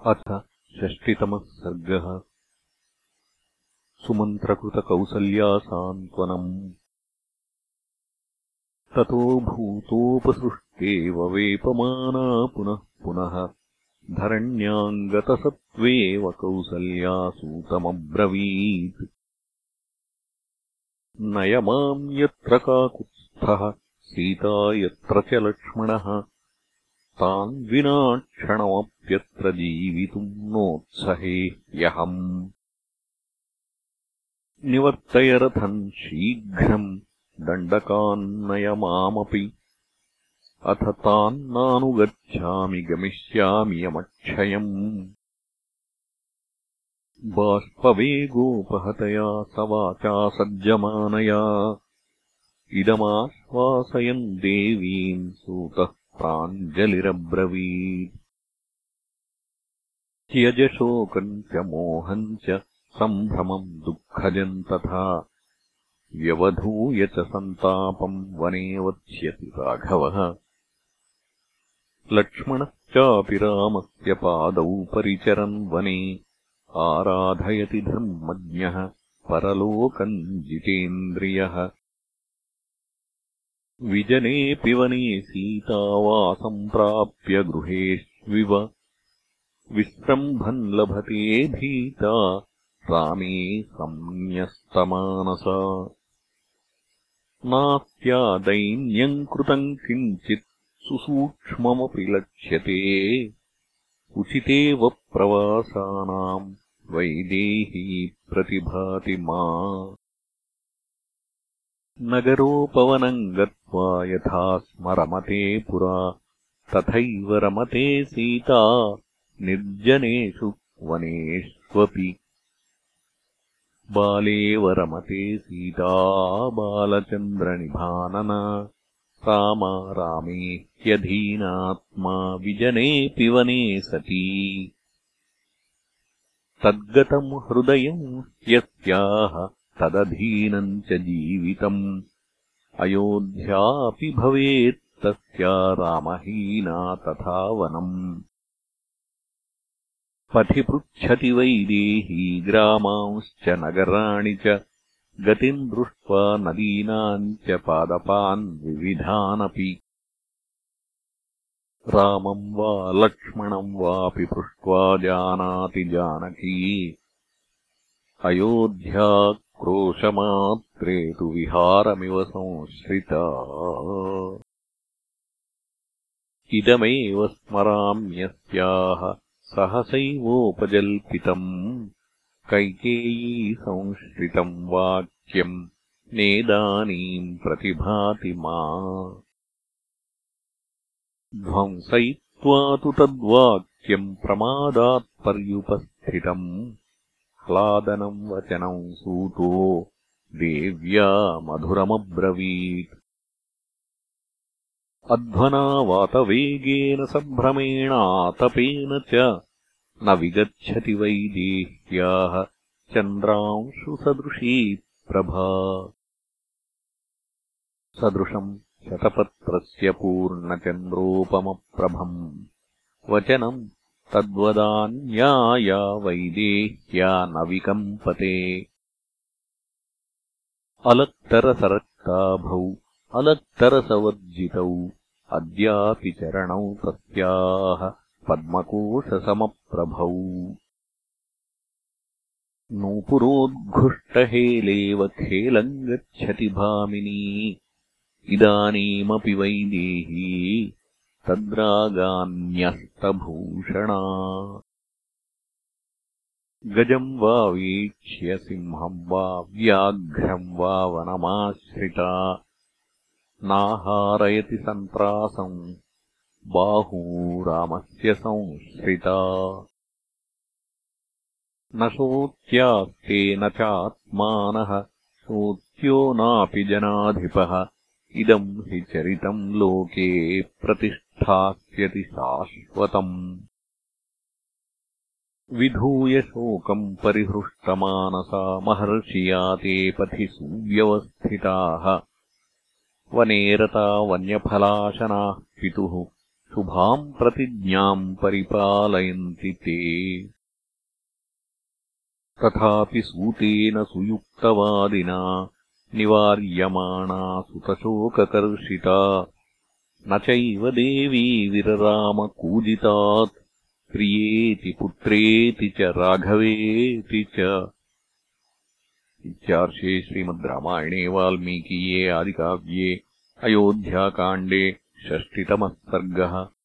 अथ षष्टितमः सर्गः। सुमन्त्रकृतकौसल्यासान्त्वनम्। ततो भूतोपसृष्टेव वेपमाना पुनः पुनः। धरण्याङ्गतसत्त्वेव कौसल्यासूतमब्रवीत्। नय माम् यत्र काकुत्स्थः सीता यत्र च लक्ष्मणः तान् विना क्षणमप्यत्र जीवितुम् नोत्सहे ह्यहम्। निवर्तय रथम् शीघ्रम् दण्डकान्नय मामपि अथ तान्नानुगच्छामि गमिष्यामि यमक्षयम्। बाष्पवेगोपहतया स वाचा सज्जमानया इदमाश्वासयन् देवीम् सूतः प्राञ्जलिरब्रवीत्। त्यजशोकम् च मोहम् च सम्भ्रमम् दुःखजम् तथा। व्यवधूय च सन्तापम् वने वत्स्यति राघवः। लक्ष्मणश्चापि रामस्य पादौ परिचरन् वने। आराधयति धर्मज्ञः परलोकम् जितेन्द्रियः विजनेऽपि वने सीतावासम् प्राप्य गृहेष्विव। विस्रम्भन् लभते भीता रामे संन्यस्तमानसा नास्त्यादैन्यम् कृतम् किञ्चित् सुसूक्ष्ममपि लक्ष्यते। उचितेव प्रवासानाम् वैदेही प्रतिभाति मा नगरोपवनम् गत्वा यथा स्म रमते पुरा तथैव रमते सीता निर्जनेषु वनेष्वपि। बालेव रमते सीता बालचन्द्रनिभानना रामा रामे ह्यधीनात्मा विजनेऽपि वने सती। तद्गतम् हृदयम् यस्याः तदधीनम् च जीवितम्। अयोध्यापि भवेत्तस्या रामहीना तथा वनम् पथि पृच्छति वैदेही ग्रामांश्च नगराणि च। गतिम् दृष्ट्वा नदीनाम् च पादपान् विविधानपि। रामम् वा लक्ष्मणम् वापि पृष्ट्वा जानाति जानकी। अयोध्या क्रोशमात्रे तु विहारमिव संश्रिता। इदमेव स्मराम्यस्याः सहसैवोपजल्पितम् कैकेयी संश्रितम् वाक्यम् नेदानीम् प्रतिभाति मा। ध्वंसयित्वा तु तद्वाक्यम् प्रमादात्पर्युपस्थितम् ह्लादनम् वचनम् सूतो देव्या मधुरमब्रवीत्। अध्वना वातवेगेन सम्भ्रमेणातपेन च न विगच्छति वैदेह्याः चन्द्रांशुसदृशी प्रभा। सदृशम् शतपत्रस्य पूर्णचन्द्रोपमप्रभम्। वचनम् तद्वदान्याया वैदेह्या न विकम्पते अलक्तरसरक्ताभौ अलक्तरसवर्जितौ अद्यापि चरणौ तस्याः पद्मकोशसमप्रभौ। नूपुरोद्घुष्टहेलेव खेलम् गच्छति भामिनी इदानीमपि वैदेही तद्रागान्यस्तभूषणा गजम् वा वीक्ष्य सिंहम् वा व्याघ्रम् वा वनमाश्रिता। नाहारयति सन्त्रासम् बाहू रामस्य संश्रिता। न शोच्यास्ते न चात्मानः शोच्यो नापि जनाधिपः। इदम् हि चरितम् लोके प्रतिष्ठास्यति शाश्वतम्। विधूय शोकम् परिहृष्टमानसा महर्षिया ते पथि सुव्यवस्थिताः। वनेरता वन्यफलाशनाः पितुः शुभाम् प्रतिज्ञाम् परिपालयन्ति ते। तथापि सूतेन सुयुक्तवादिना निवार्यमाणा सुतशोककर्षिता न चैव देवी विररामकूजितात् प्रियेति पुत्रेति च राघवेति च। इत्यार्षे श्रीमद् रामायणे वाल्मीकीये आदिकाव्ये अयोध्याकाण्डे षष्टितमः सर्गः